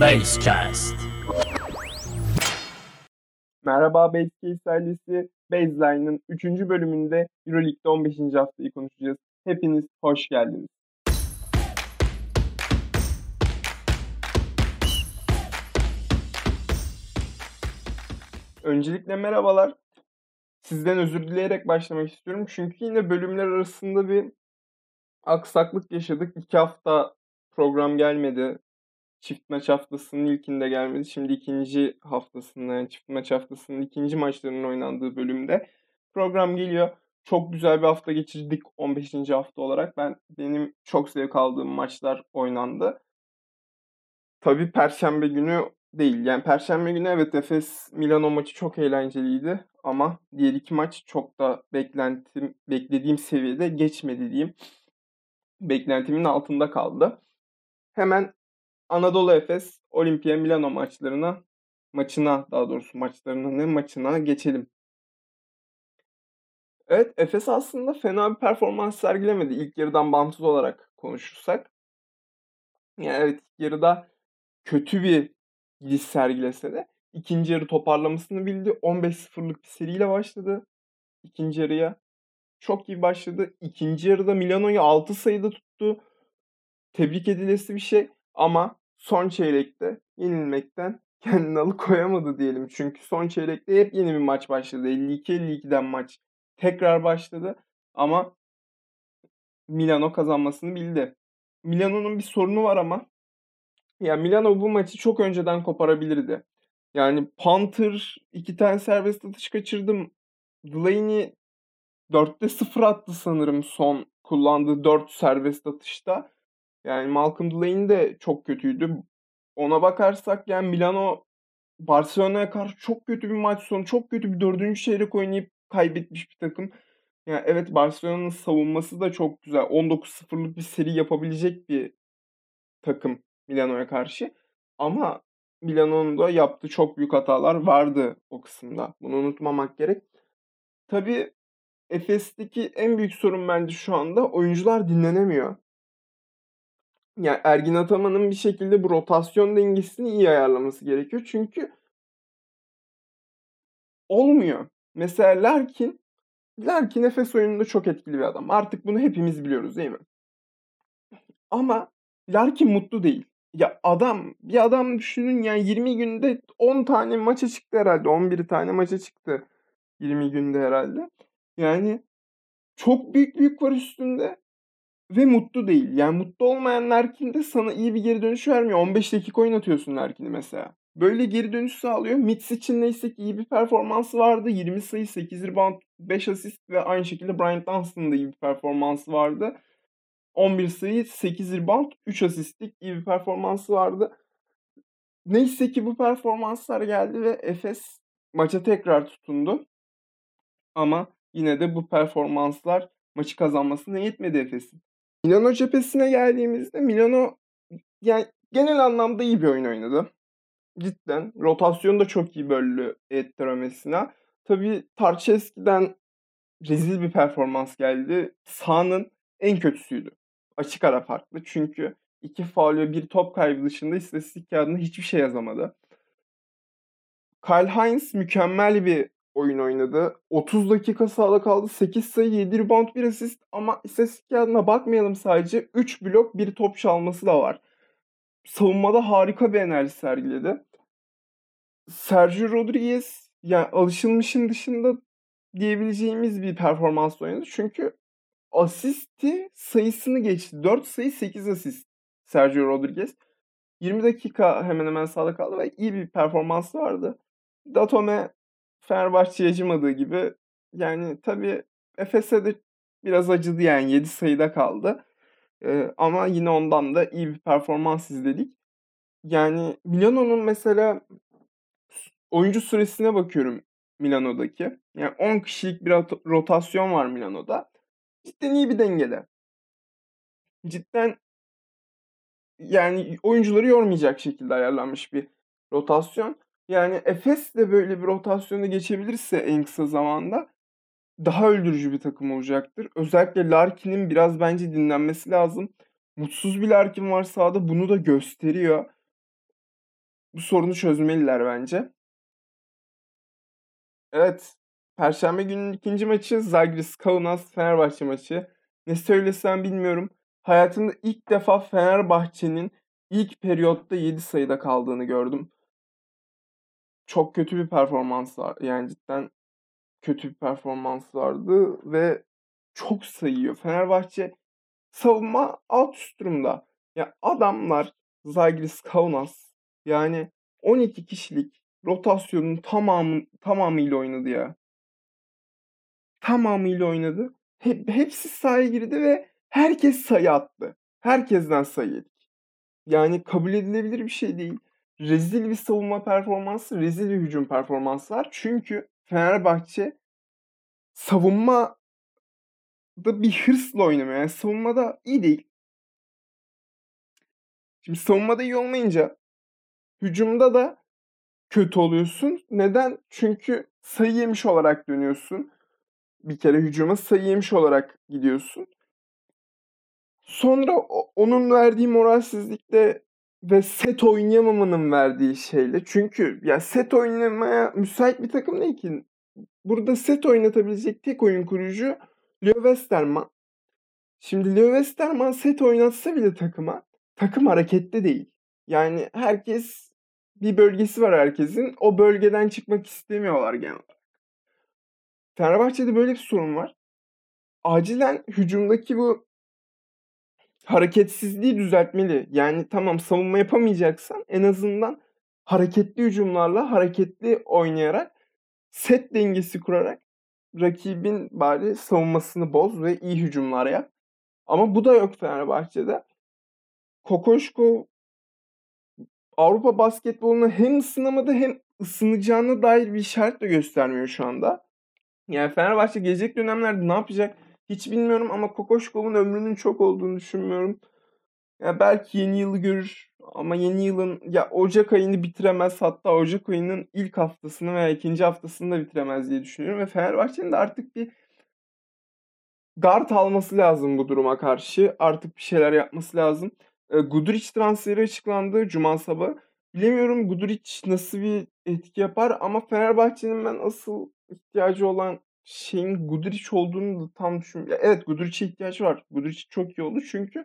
Basecast. Merhaba Basecase ailesi. Baseline'ın 3. bölümünde Euroleague'de 15. haftayı konuşacağız. Hepiniz hoş geldiniz. Öncelikle merhabalar. Sizden özür dileyerek başlamak istiyorum. Çünkü yine bölümler arasında bir aksaklık yaşadık. İki hafta program gelmedi. Çift maç haftasının ilkinde gelmedi. Şimdi ikinci haftasında yani çift maç haftasının ikinci maçlarının oynandığı bölümde program geliyor. Çok güzel bir hafta geçirdik 15. hafta olarak. Ben benim çok zevk aldığım maçlar oynandı. Tabii perşembe günü değil. Yani perşembe günü evet Efes Milano maçı çok eğlenceliydi ama diğer iki maç çok da beklentim beklediğim seviyede geçmedi diyeyim. Beklentimin altında kaldı. Hemen Anadolu Efes Olimpia Milano maçlarına maçına daha doğrusu maçlarına ne maçına geçelim. Evet Efes aslında fena bir performans sergilemedi ilk yarıdan bağımsız olarak konuşursak. Yani evet ilk yarıda kötü bir gidiş sergilese de ikinci yarı toparlamasını bildi. 15-0'lık bir seriyle başladı ikinci yarıya. Çok iyi başladı. İkinci yarıda Milano'yu 6 sayıda tuttu. Tebrik edilesi bir şey ama son çeyrekte yenilmekten kendini alıkoyamadı diyelim. Çünkü son çeyrekte hep yeni bir maç başladı. 52-52'den maç tekrar başladı ama Milano kazanmasını bildi. Milano'nun bir sorunu var ama ya Milano bu maçı çok önceden koparabilirdi. Yani Panther iki tane serbest atış kaçırdım. Delaney 4'te 0 attı sanırım son kullandığı 4 serbest atışta. Yani Malcolm Delaney de çok kötüydü. Ona bakarsak yani Milano Barcelona'ya karşı çok kötü bir maç sonu, çok kötü bir dördüncü çeyrek oynayıp kaybetmiş bir takım. Yani evet Barcelona'nın savunması da çok güzel. 19-0'lık bir seri yapabilecek bir takım Milano'ya karşı. Ama Milano'nun da yaptığı çok büyük hatalar vardı o kısımda. Bunu unutmamak gerek. Tabii Efes'teki en büyük sorun bence şu anda oyuncular dinlenemiyor. Yani Ergin Ataman'ın bir şekilde bu rotasyon dengesini iyi ayarlaması gerekiyor. Çünkü olmuyor. Mesela Larkin, Larkin Efes oyununda çok etkili bir adam. Artık bunu hepimiz biliyoruz değil mi? Ama Larkin mutlu değil. Ya adam, bir adam düşünün yani 20 günde 10 tane maça çıktı herhalde. 11 tane maça çıktı 20 günde herhalde. Yani çok büyük büyük var üstünde ve mutlu değil. Yani mutlu olmayan Larkin de sana iyi bir geri dönüş vermiyor. 15 dakika oynatıyorsun Larkin'i mesela. Böyle geri dönüş sağlıyor. Mitz için neyse ki iyi bir performansı vardı. 20 sayı, 8 rebound, 5 asist ve aynı şekilde Bryant Dunston'ın da iyi bir performansı vardı. 11 sayı, 8 rebound, 3 asistlik iyi bir performansı vardı. Neyse ki bu performanslar geldi ve Efes maça tekrar tutundu. Ama yine de bu performanslar maçı kazanmasına yetmedi Efes'in. Milano cephesine geldiğimizde Milano yani genel anlamda iyi bir oyun oynadı. Cidden. Rotasyonu da çok iyi böldü Etteromesina. Tabii Tarçeski'den rezil bir performans geldi. Sahanın en kötüsüydü. Açık ara farklı. Çünkü iki faul ve bir top kaybı dışında istatistik kağıdında hiçbir şey yazamadı. Kyle Hines mükemmel bir oyun oynadı. 30 dakika sahada kaldı. 8 sayı, 7 rebound, 1 asist ama istatistik kağıdına bakmayalım sadece. 3 blok, 1 top çalması da var. Savunmada harika bir enerji sergiledi. Sergio Rodriguez yani alışılmışın dışında diyebileceğimiz bir performans oynadı. Çünkü asisti sayısını geçti. 4 sayı 8 asist Sergio Rodriguez. 20 dakika hemen hemen sahada kaldı ve iyi bir performans vardı. Datome Fenerbahçe'ye acımadığı gibi yani tabii Efes'e de biraz acıdı yani 7 sayıda kaldı. Ee, ama yine ondan da iyi bir performans izledik. Yani Milano'nun mesela oyuncu süresine bakıyorum Milano'daki. Yani 10 kişilik bir rotasyon var Milano'da. Cidden iyi bir dengede. Cidden yani oyuncuları yormayacak şekilde ayarlanmış bir rotasyon. Yani Efes de böyle bir rotasyona geçebilirse en kısa zamanda daha öldürücü bir takım olacaktır. Özellikle Larkin'in biraz bence dinlenmesi lazım. Mutsuz bir Larkin var sahada bunu da gösteriyor. bu sorunu çözmeliler bence. Evet. Perşembe gününün ikinci maçı Zagris Kaunas Fenerbahçe maçı. Ne söylesem bilmiyorum. Hayatımda ilk defa Fenerbahçe'nin ilk periyotta 7 sayıda kaldığını gördüm. Çok kötü bir performans var. Yani cidden kötü bir performans vardı ve çok sayıyor. Fenerbahçe savunma alt üst durumda. Ya adamlar Zagris Kaunas yani 12 kişilik rotasyonun tamamı tamamıyla oynadı ya. Tamamıyla oynadı. Hep, hepsi sahaya girdi ve herkes sayı attı. Herkesten sayı yedik. Yani kabul edilebilir bir şey değil. Rezil bir savunma performansı, rezil bir hücum performansı var. Çünkü Fenerbahçe savunma da bir hırsla oynamıyor. Yani savunmada iyi değil. Şimdi savunmada iyi olmayınca hücumda da kötü oluyorsun. Neden? Çünkü sayı yemiş olarak dönüyorsun. Bir kere hücuma sayı yemiş olarak gidiyorsun. Sonra onun verdiği moralsizlikte ve set oynayamamanın verdiği şeyle. Çünkü ya set oynamaya müsait bir takım değil ki. Burada set oynatabilecek tek oyun kurucu Leo Westerman. Şimdi Leo Westerman set oynatsa bile takıma takım harekette değil. Yani herkes bir bölgesi var herkesin. O bölgeden çıkmak istemiyorlar genel olarak. Fenerbahçe'de böyle bir sorun var. Acilen hücumdaki bu hareketsizliği düzeltmeli. Yani tamam savunma yapamayacaksan en azından hareketli hücumlarla hareketli oynayarak set dengesi kurarak rakibin bari savunmasını boz ve iyi hücumlar yap. Ama bu da yok Fenerbahçe'de. Kokoşko Avrupa basketboluna hem ısınamadı hem ısınacağına dair bir işaret de göstermiyor şu anda. Yani Fenerbahçe gelecek dönemlerde ne yapacak hiç bilmiyorum ama Kokoşkov'un ömrünün çok olduğunu düşünmüyorum. Ya belki yeni yılı görür ama yeni yılın ya Ocak ayını bitiremez hatta Ocak ayının ilk haftasını veya ikinci haftasını da bitiremez diye düşünüyorum ve Fenerbahçe'nin de artık bir guard alması lazım bu duruma karşı. Artık bir şeyler yapması lazım. E, Guduric transferi açıklandı Cuma sabahı. Bilemiyorum Guduric nasıl bir etki yapar ama Fenerbahçe'nin ben asıl ihtiyacı olan şeyin Guduric olduğunu da tam düşünmüyorum. Evet Guduric'e ihtiyacı var. Guduric çok iyi oldu çünkü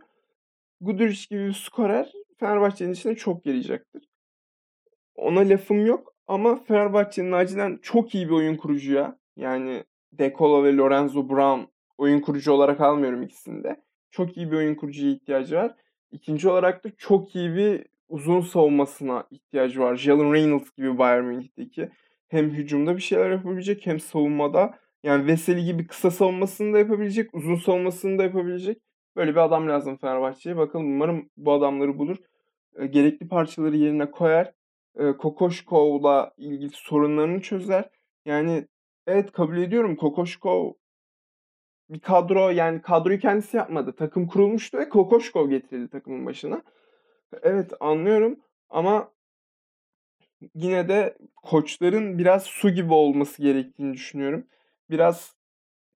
Guduric gibi bir skorer Fenerbahçe'nin içine çok yarayacaktır. Ona lafım yok ama Fenerbahçe'nin acilen çok iyi bir oyun kurucuya yani Dekola ve Lorenzo Brown oyun kurucu olarak almıyorum ikisini de. Çok iyi bir oyun kurucuya ihtiyacı var. İkinci olarak da çok iyi bir uzun savunmasına ihtiyacı var. Jalen Reynolds gibi Bayern Münih'teki. Hem hücumda bir şeyler yapabilecek hem savunmada. Yani Veseli gibi kısa savunmasını da yapabilecek, uzun savunmasını da yapabilecek. Böyle bir adam lazım Fenerbahçe'ye. Bakalım umarım bu adamları bulur. E, gerekli parçaları yerine koyar. E, Kokoşkov'la ilgili sorunlarını çözer. Yani evet kabul ediyorum Kokoşkov bir kadro yani kadroyu kendisi yapmadı. Takım kurulmuştu ve Kokoşkov getirildi takımın başına. Evet anlıyorum ama yine de koçların biraz su gibi olması gerektiğini düşünüyorum. Biraz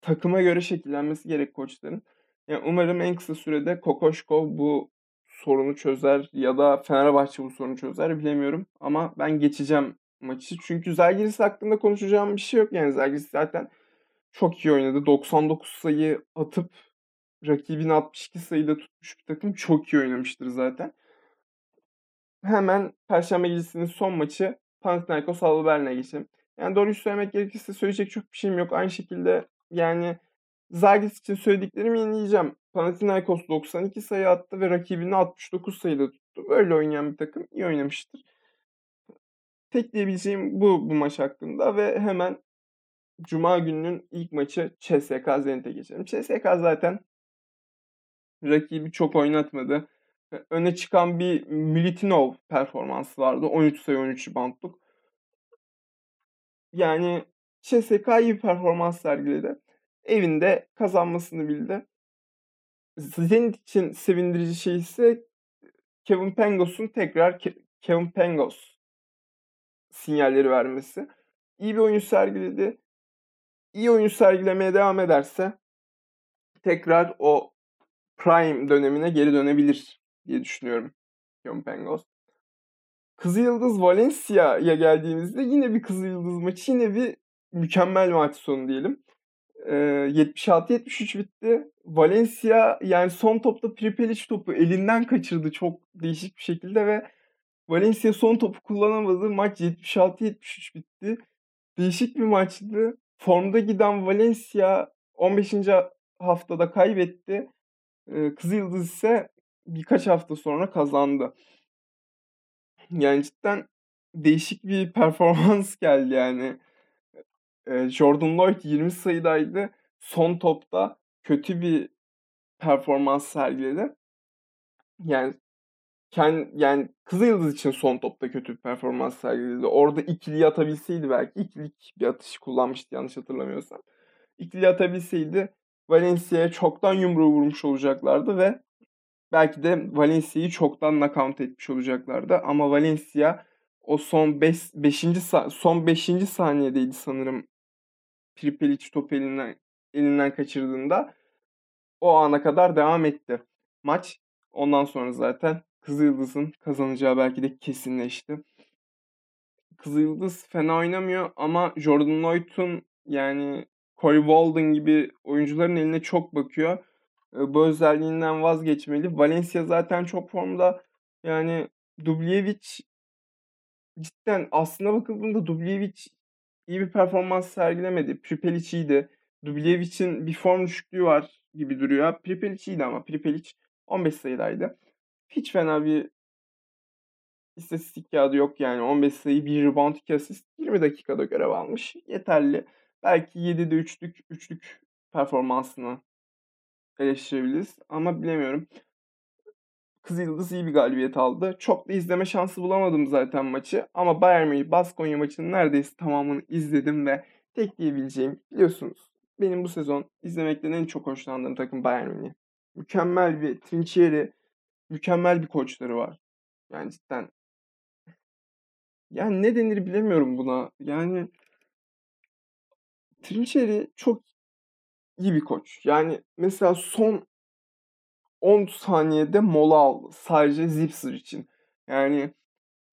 takıma göre şekillenmesi gerek koçların. Yani umarım en kısa sürede Kokoşkov bu sorunu çözer ya da Fenerbahçe bu sorunu çözer bilemiyorum. Ama ben geçeceğim maçı. Çünkü Zalgiris hakkında konuşacağım bir şey yok. Yani Zalgiris zaten çok iyi oynadı. 99 sayı atıp rakibini 62 sayıda tutmuş bir takım çok iyi oynamıştır zaten. Hemen Perşembe gecesinin son maçı Panathinaikos Alba Berlin'e geçelim. Yani doğruyu söylemek gerekirse söyleyecek çok bir şeyim yok. Aynı şekilde yani Zagis için söylediklerimi yenileyeceğim. Panathinaikos 92 sayı attı ve rakibini 69 sayıda tuttu. Böyle oynayan bir takım iyi oynamıştır. Tek diyebileceğim bu bu maç hakkında ve hemen Cuma gününün ilk maçı CSK Zenit'e geçelim. CSK zaten rakibi çok oynatmadı. Öne çıkan bir Militinov performansı vardı. 13 sayı 13 bantluk. Yani CSK iyi bir performans sergiledi. Evinde kazanmasını bildi. Zenit için sevindirici şey ise Kevin Pangos'un tekrar Ke- Kevin Pangos sinyalleri vermesi. İyi bir oyun sergiledi iyi oyun sergilemeye devam ederse tekrar o prime dönemine geri dönebilir diye düşünüyorum John Pengos. Kızılyıldız Valencia'ya geldiğimizde yine bir Kızılyıldız maçı, yine bir mükemmel maç sonu diyelim. Ee, 76-73 bitti. Valencia yani son topta Pripelic topu elinden kaçırdı çok değişik bir şekilde ve Valencia son topu kullanamadı. Maç 76-73 bitti. Değişik bir maçtı. Formda giden Valencia 15. haftada kaybetti. Kızılyıldız ise birkaç hafta sonra kazandı. Yani cidden değişik bir performans geldi yani. Jordan Lloyd 20 sayıdaydı. Son topta kötü bir performans sergiledi. Yani kend, yani Kızılyıldız için son topta kötü bir performans sergiledi. Orada ikili atabilseydi belki ikilik bir atış kullanmıştı yanlış hatırlamıyorsam. İkili atabilseydi Valencia'ya çoktan yumruğu vurmuş olacaklardı ve belki de Valencia'yı çoktan knockout etmiş olacaklardı. Ama Valencia o son 5. Beş, son 5. saniyedeydi sanırım Pripelic topu elinden, elinden kaçırdığında o ana kadar devam etti maç. Ondan sonra zaten Kızılyıldız'ın kazanacağı belki de kesinleşti. Kızılyıldız fena oynamıyor ama Jordan Lloyd'un yani Corey Walden gibi oyuncuların eline çok bakıyor. Bu özelliğinden vazgeçmeli. Valencia zaten çok formda. Yani Dubljevic cidden aslına bakıldığında Dubljevic iyi bir performans sergilemedi. Pripelic iyiydi. Dublevic'in bir form düşüklüğü var gibi duruyor. Pripelic iyiydi ama Pripelic 15 sayıdaydı. Hiç fena bir istatistik kağıdı yok yani. 15 sayı, 1 rebound, 2 asist. 20 dakikada görev almış. Yeterli. Belki 7'de 3'lük, 3'lük performansını eleştirebiliriz. Ama bilemiyorum. Kızıldız iyi bir galibiyet aldı. Çok da izleme şansı bulamadım zaten maçı. Ama Bayern Münih Baskonya maçının neredeyse tamamını izledim ve tek diyebileceğim biliyorsunuz. Benim bu sezon izlemekten en çok hoşlandığım takım Bayern Münih. Mükemmel bir Trinchieri, mükemmel bir koçları var. Yani cidden yani ne denir bilemiyorum buna. Yani Trinchieri çok iyi bir koç. Yani mesela son 10 saniyede mola aldı. Sadece Zipser için. Yani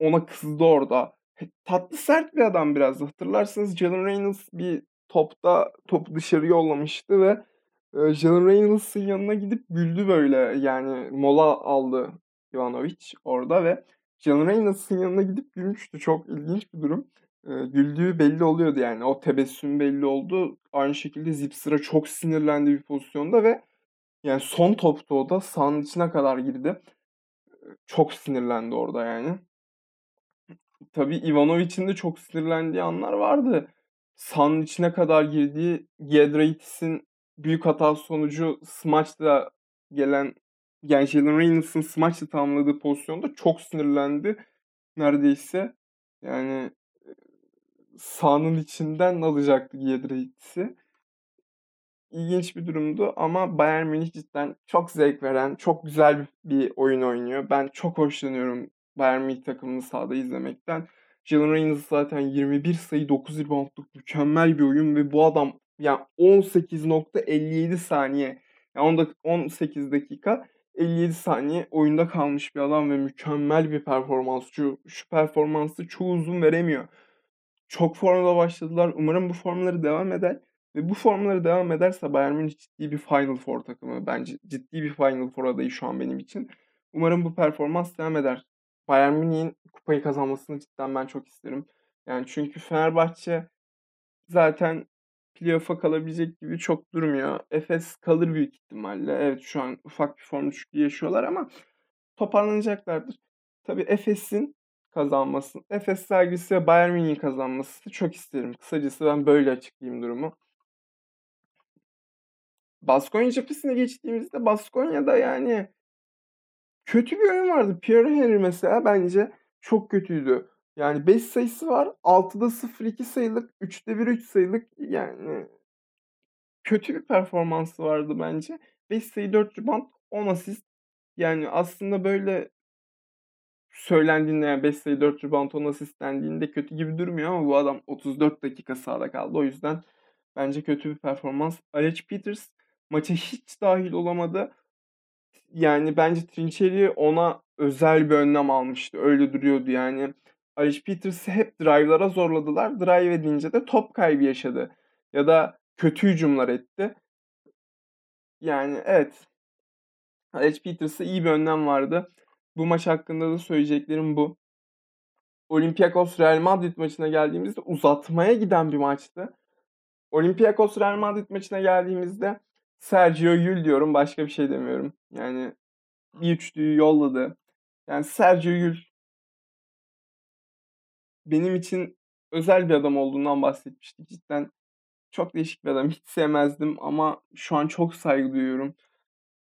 ona kızdı orada. Tatlı sert bir adam biraz. Hatırlarsanız Jalen Reynolds bir topta topu dışarı yollamıştı ve e, Jalen Reynolds'ın yanına gidip güldü böyle. Yani mola aldı Ivanovic orada ve Jalen Reynolds'ın yanına gidip gülmüştü. Çok ilginç bir durum. Güldüğü belli oluyordu yani. O tebessüm belli oldu. Aynı şekilde Zipser'a çok sinirlendi bir pozisyonda ve yani son topta o da sahanın içine kadar girdi. Çok sinirlendi orada yani. Tabii Ivanovic'in de çok sinirlendiği anlar vardı. Sahanın içine kadar girdiği Giedraitis'in büyük hata sonucu smaçla gelen yani Jalen Reynolds'ın smaçla tamamladığı pozisyonda çok sinirlendi. Neredeyse yani sahanın içinden alacaktı Giedraitis'i ilginç bir durumdu ama Bayern Münih cidden çok zevk veren, çok güzel bir oyun oynuyor. Ben çok hoşlanıyorum Bayern Münih takımını sahada izlemekten. Jalen Reynolds zaten 21 sayı 9 reboundluk mükemmel bir oyun ve bu adam yani 18.57 saniye yani 18 dakika 57 saniye oyunda kalmış bir adam ve mükemmel bir performans. Şu, şu performansı çoğu uzun veremiyor. Çok formda başladılar. Umarım bu formları devam eder. Ve bu formları devam ederse Bayern Münih ciddi bir Final Four takımı. Bence ciddi bir Final Four adayı şu an benim için. Umarım bu performans devam eder. Bayern Münih'in kupayı kazanmasını cidden ben çok isterim. Yani çünkü Fenerbahçe zaten playoff'a kalabilecek gibi çok durmuyor. Efes kalır büyük ihtimalle. Evet şu an ufak bir form düşüklüğü yaşıyorlar ama toparlanacaklardır. Tabii Efes'in kazanması, Efes sergisi ve Bayern Münih'in kazanması çok isterim. Kısacası ben böyle açıklayayım durumu. Baskonya cephesine geçtiğimizde Baskonya'da yani kötü bir oyun vardı. Pierre Henry mesela bence çok kötüydü. Yani 5 sayısı var. 6'da 0-2 sayılık, 3'te 1-3 sayılık yani kötü bir performansı vardı bence. 5 sayı 4 rebound 10 asist. Yani aslında böyle söylendiğinde yani 5 sayı 4 rebound 10 asist dendiğinde kötü gibi durmuyor ama bu adam 34 dakika sahada kaldı. O yüzden bence kötü bir performans. Alec Peters maça hiç dahil olamadı. Yani bence Trinçeri ona özel bir önlem almıştı. Öyle duruyordu yani. Alice Peters'ı hep drive'lara zorladılar. Drive edince de top kaybı yaşadı. Ya da kötü hücumlar etti. Yani evet. Alice Peters'a iyi bir önlem vardı. Bu maç hakkında da söyleyeceklerim bu. Olympiakos Real Madrid maçına geldiğimizde uzatmaya giden bir maçtı. Olympiakos Real Madrid maçına geldiğimizde Sergio Yul diyorum başka bir şey demiyorum. Yani bir üçlüyü yolladı. Yani Sergio Yul benim için özel bir adam olduğundan bahsetmiştik. Cidden çok değişik bir adam. Hiç sevmezdim ama şu an çok saygı duyuyorum.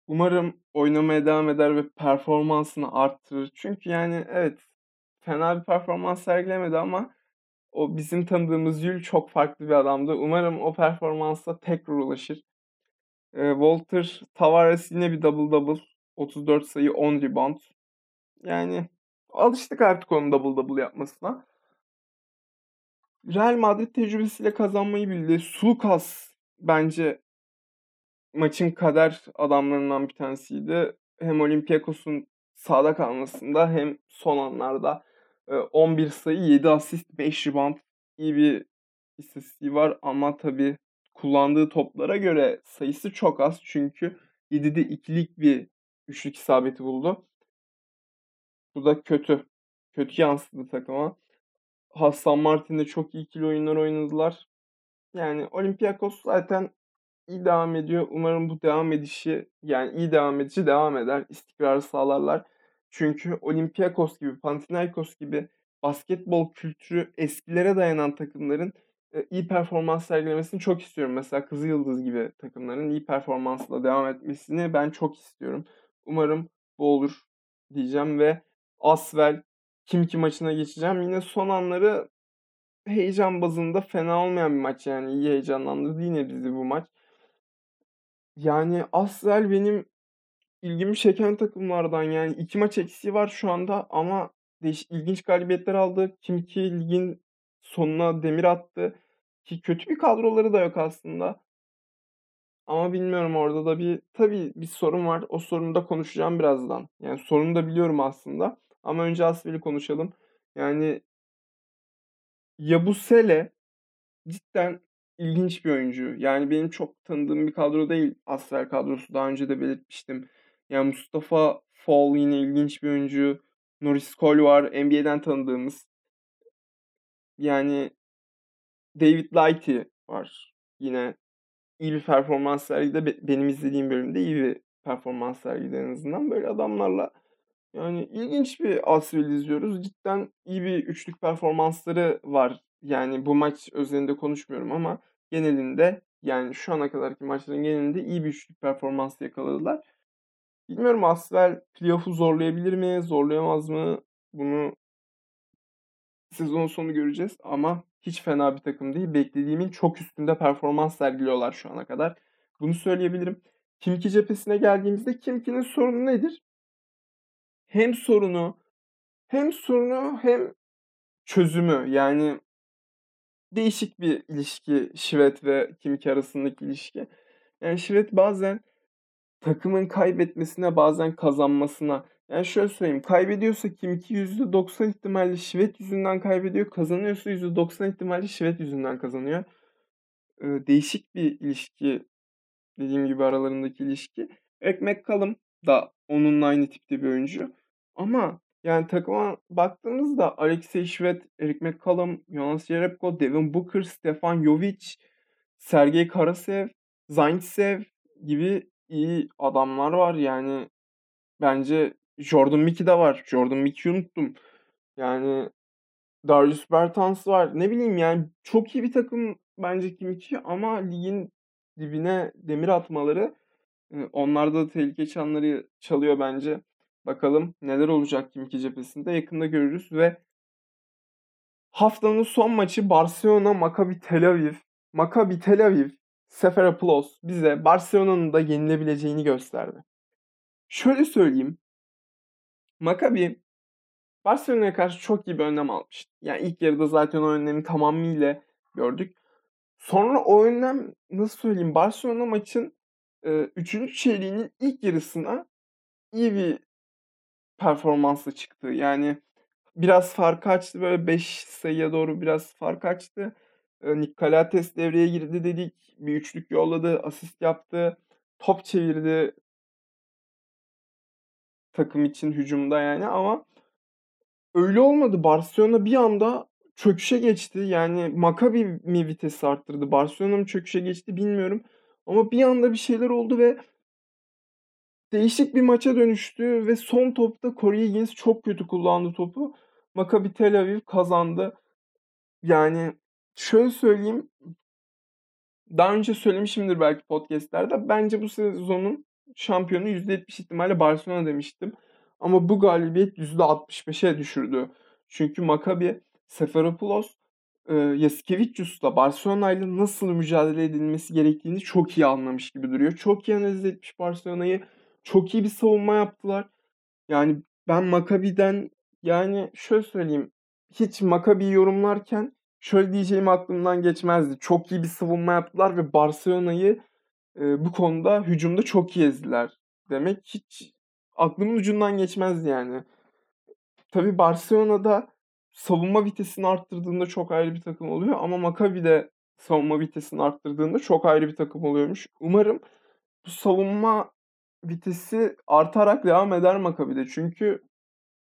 Umarım oynamaya devam eder ve performansını arttırır. Çünkü yani evet fena bir performans sergilemedi ama o bizim tanıdığımız Yul çok farklı bir adamdı. Umarım o performansa tekrar ulaşır. Ee, Walter Tavares yine bir double double. 34 sayı 10 rebound. Yani alıştık artık onun double double yapmasına. Real Madrid tecrübesiyle kazanmayı bildi. Sulukas bence maçın kader adamlarından bir tanesiydi. Hem Olympiakos'un sağda kalmasında hem son anlarda 11 sayı, 7 asist, 5 rebound iyi bir istatistiği var ama tabii kullandığı toplara göre sayısı çok az çünkü 7'de ikilik bir üçlük isabeti buldu. Bu da kötü. Kötü yansıdı takıma. Hassan Martin'de çok iyi ikili oyunlar oynadılar. Yani Olympiakos zaten iyi devam ediyor. Umarım bu devam edişi yani iyi devam edici devam eder. İstikrarı sağlarlar. Çünkü Olympiakos gibi, Panathinaikos gibi basketbol kültürü eskilere dayanan takımların iyi performans sergilemesini çok istiyorum. Mesela Kızıl Yıldız gibi takımların iyi performansla devam etmesini ben çok istiyorum. Umarım bu olur diyeceğim ve Asvel kim ki maçına geçeceğim. Yine son anları heyecan bazında fena olmayan bir maç yani iyi heyecanlandırdı yine bizi bu maç. Yani Asvel benim ilgimi çeken takımlardan yani iki maç eksiği var şu anda ama değiş ilginç galibiyetler aldı. Kim ki ligin sonuna demir attı. Ki kötü bir kadroları da yok aslında. Ama bilmiyorum orada da bir tabii bir sorun var. O sorunu da konuşacağım birazdan. Yani sorunu da biliyorum aslında. Ama önce Asvel'i konuşalım. Yani Yabusele cidden ilginç bir oyuncu. Yani benim çok tanıdığım bir kadro değil Asvel kadrosu. Daha önce de belirtmiştim. Yani Mustafa Fall yine ilginç bir oyuncu. Norris Cole var. NBA'den tanıdığımız. Yani David Lighty var. Yine iyi bir performans sergide benim izlediğim bölümde iyi bir performans sergide en azından. Böyle adamlarla yani ilginç bir Asvel izliyoruz. Cidden iyi bir üçlük performansları var. Yani bu maç özelinde konuşmuyorum ama genelinde yani şu ana kadarki maçların genelinde iyi bir üçlük performans yakaladılar. Bilmiyorum Asvel playoff'u zorlayabilir mi, zorlayamaz mı? Bunu sezon sonu göreceğiz ama hiç fena bir takım değil. Beklediğimin çok üstünde performans sergiliyorlar şu ana kadar. Bunu söyleyebilirim. Kimki cephesine geldiğimizde Kimki'nin sorunu nedir? Hem sorunu hem sorunu hem çözümü yani değişik bir ilişki Şivet ve Kimki arasındaki ilişki. Yani Şivet bazen takımın kaybetmesine bazen kazanmasına yani şöyle söyleyeyim. Kaybediyorsa Kimki %90 ihtimalle Şivet yüzünden kaybediyor. Kazanıyorsa %90 ihtimalle Şivet yüzünden kazanıyor. Ee, değişik bir ilişki. Dediğim gibi aralarındaki ilişki. Eric McCallum da onunla aynı tipte bir oyuncu. Ama yani takıma baktığımızda Alexey Şivet, Eric McCallum, Jonas Jerebko, Devin Booker, Stefan Jovic, Sergey Karasev, Zaintsev gibi iyi adamlar var. Yani bence Jordan Mickey de var. Jordan Mickey'i unuttum. Yani Darius Bertans var. Ne bileyim yani çok iyi bir takım bence Kimki ama ligin dibine demir atmaları onlarda da tehlike çanları çalıyor bence. Bakalım neler olacak Kimki cephesinde yakında görürüz ve haftanın son maçı Barcelona Maccabi Tel Aviv. Maccabi Tel Aviv Seferopoulos bize Barcelona'nın da yenilebileceğini gösterdi. Şöyle söyleyeyim. Maccabi Barcelona'ya karşı çok iyi bir önlem almıştı. Yani ilk yarıda zaten o önlemi tamamıyla gördük. Sonra o önlem nasıl söyleyeyim Barcelona maçın e, üçüncü çeyreğinin ilk yarısına iyi bir performansla çıktı. Yani biraz fark açtı. Böyle 5 sayıya doğru biraz fark açtı. Nick Calates devreye girdi dedik. Bir üçlük yolladı, asist yaptı. Top çevirdi takım için hücumda yani ama öyle olmadı. Barcelona bir anda çöküşe geçti. Yani Maccabi mi vitesi arttırdı? Barcelona mı çöküşe geçti bilmiyorum. Ama bir anda bir şeyler oldu ve değişik bir maça dönüştü ve son topta Corey Higgins çok kötü kullandı topu. Maccabi Tel Aviv kazandı. Yani şöyle söyleyeyim. Daha önce söylemişimdir belki podcastlerde. Bence bu sezonun şampiyonu %70 ihtimalle Barcelona demiştim. Ama bu galibiyet %65'e düşürdü. Çünkü Maccabi Seferopoulos e, Yasikevicius'la Barcelona ile nasıl mücadele edilmesi gerektiğini çok iyi anlamış gibi duruyor. Çok iyi analiz etmiş Barcelona'yı. Çok iyi bir savunma yaptılar. Yani ben Maccabi'den yani şöyle söyleyeyim. Hiç Maccabi yorumlarken şöyle diyeceğim aklımdan geçmezdi. Çok iyi bir savunma yaptılar ve Barcelona'yı e, bu konuda hücumda çok iyi ezdiler demek hiç aklımın ucundan geçmezdi yani. Tabii Barcelona'da savunma vitesini arttırdığında çok ayrı bir takım oluyor ama Maccabi de savunma vitesini arttırdığında çok ayrı bir takım oluyormuş. Umarım bu savunma vitesi artarak devam eder Maccabi'de. Çünkü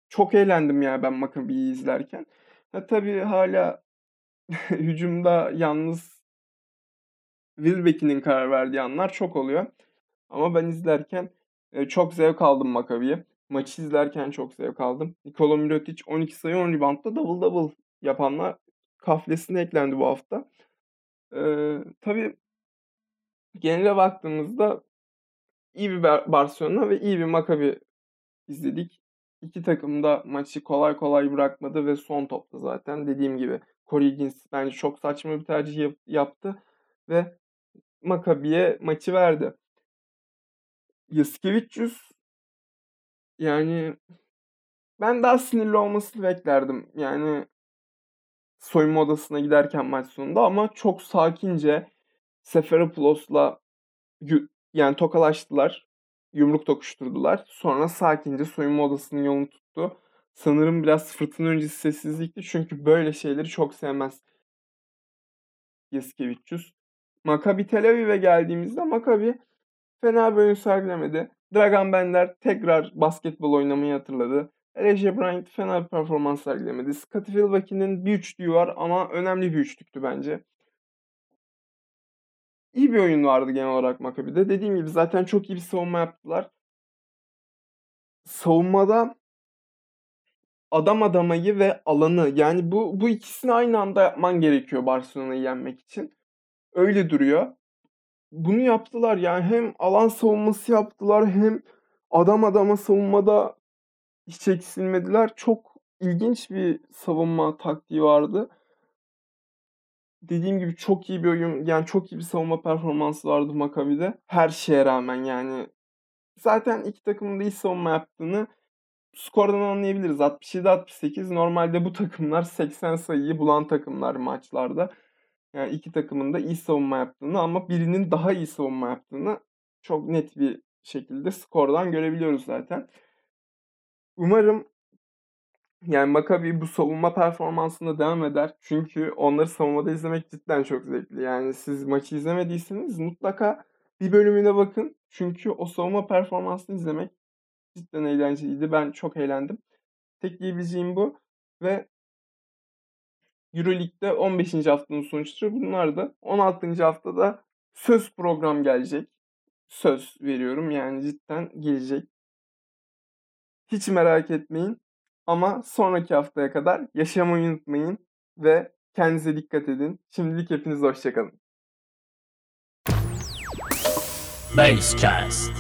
çok eğlendim ya ben Maccabi'yi izlerken. Ha, tabii hala hücumda yalnız Wilbeck'in karar verdiği anlar çok oluyor. Ama ben izlerken e, çok zevk aldım Makabi'ye. Maçı izlerken çok zevk aldım. Nikola Mirotic 12 sayı 10 reboundda double double yapanlar kaflesine eklendi bu hafta. Ee, tabii genele baktığımızda iyi bir Barcelona ve iyi bir Maccabi izledik. İki takım da maçı kolay kolay bırakmadı ve son topta zaten dediğim gibi Corey Higgins bence çok saçma bir tercih yaptı ve Maccabi'ye maçı verdi. Yaskevicius yani ben daha sinirli olmasını beklerdim. Yani soyunma odasına giderken maç sonunda ama çok sakince Seferopoulos'la yani tokalaştılar. Yumruk tokuşturdular. Sonra sakince soyunma odasının yolunu tuttu. Sanırım biraz fırtına öncesi sessizlikti. Çünkü böyle şeyleri çok sevmez Yaskevicius. Maccabi Tel Aviv'e geldiğimizde Maccabi fena bir oyun sergilemedi. Dragan Bender tekrar basketbol oynamayı hatırladı. Elijah Bryant fena bir performans sergilemedi. Scottie Wilbeck'in bir üçlüğü var ama önemli bir üçlüktü bence. İyi bir oyun vardı genel olarak Maccabi'de. Dediğim gibi zaten çok iyi bir savunma yaptılar. Savunmada adam adamayı ve alanı yani bu bu ikisini aynı anda yapman gerekiyor Barcelona'yı yenmek için. Öyle duruyor bunu yaptılar yani hem alan savunması yaptılar hem adam adama savunmada hiç eksilmediler. Çok ilginç bir savunma taktiği vardı. Dediğim gibi çok iyi bir oyun yani çok iyi bir savunma performansı vardı Maccabi'de. Her şeye rağmen yani zaten iki takımın da iyi savunma yaptığını skordan anlayabiliriz. 67-68 normalde bu takımlar 80 sayıyı bulan takımlar maçlarda. Yani iki takımın da iyi savunma yaptığını ama birinin daha iyi savunma yaptığını çok net bir şekilde skordan görebiliyoruz zaten. Umarım yani Maccabi bu savunma performansında devam eder. Çünkü onları savunmada izlemek cidden çok zevkli. Yani siz maçı izlemediyseniz mutlaka bir bölümüne bakın. Çünkü o savunma performansını izlemek cidden eğlenceliydi. Ben çok eğlendim. Tek diyebileceğim bu. Ve Euroleague'de 15. haftanın sonuçları bunlar da 16. haftada söz program gelecek. Söz veriyorum yani cidden gelecek. Hiç merak etmeyin ama sonraki haftaya kadar yaşamayı unutmayın ve kendinize dikkat edin. Şimdilik hepiniz hoşçakalın. Basecast.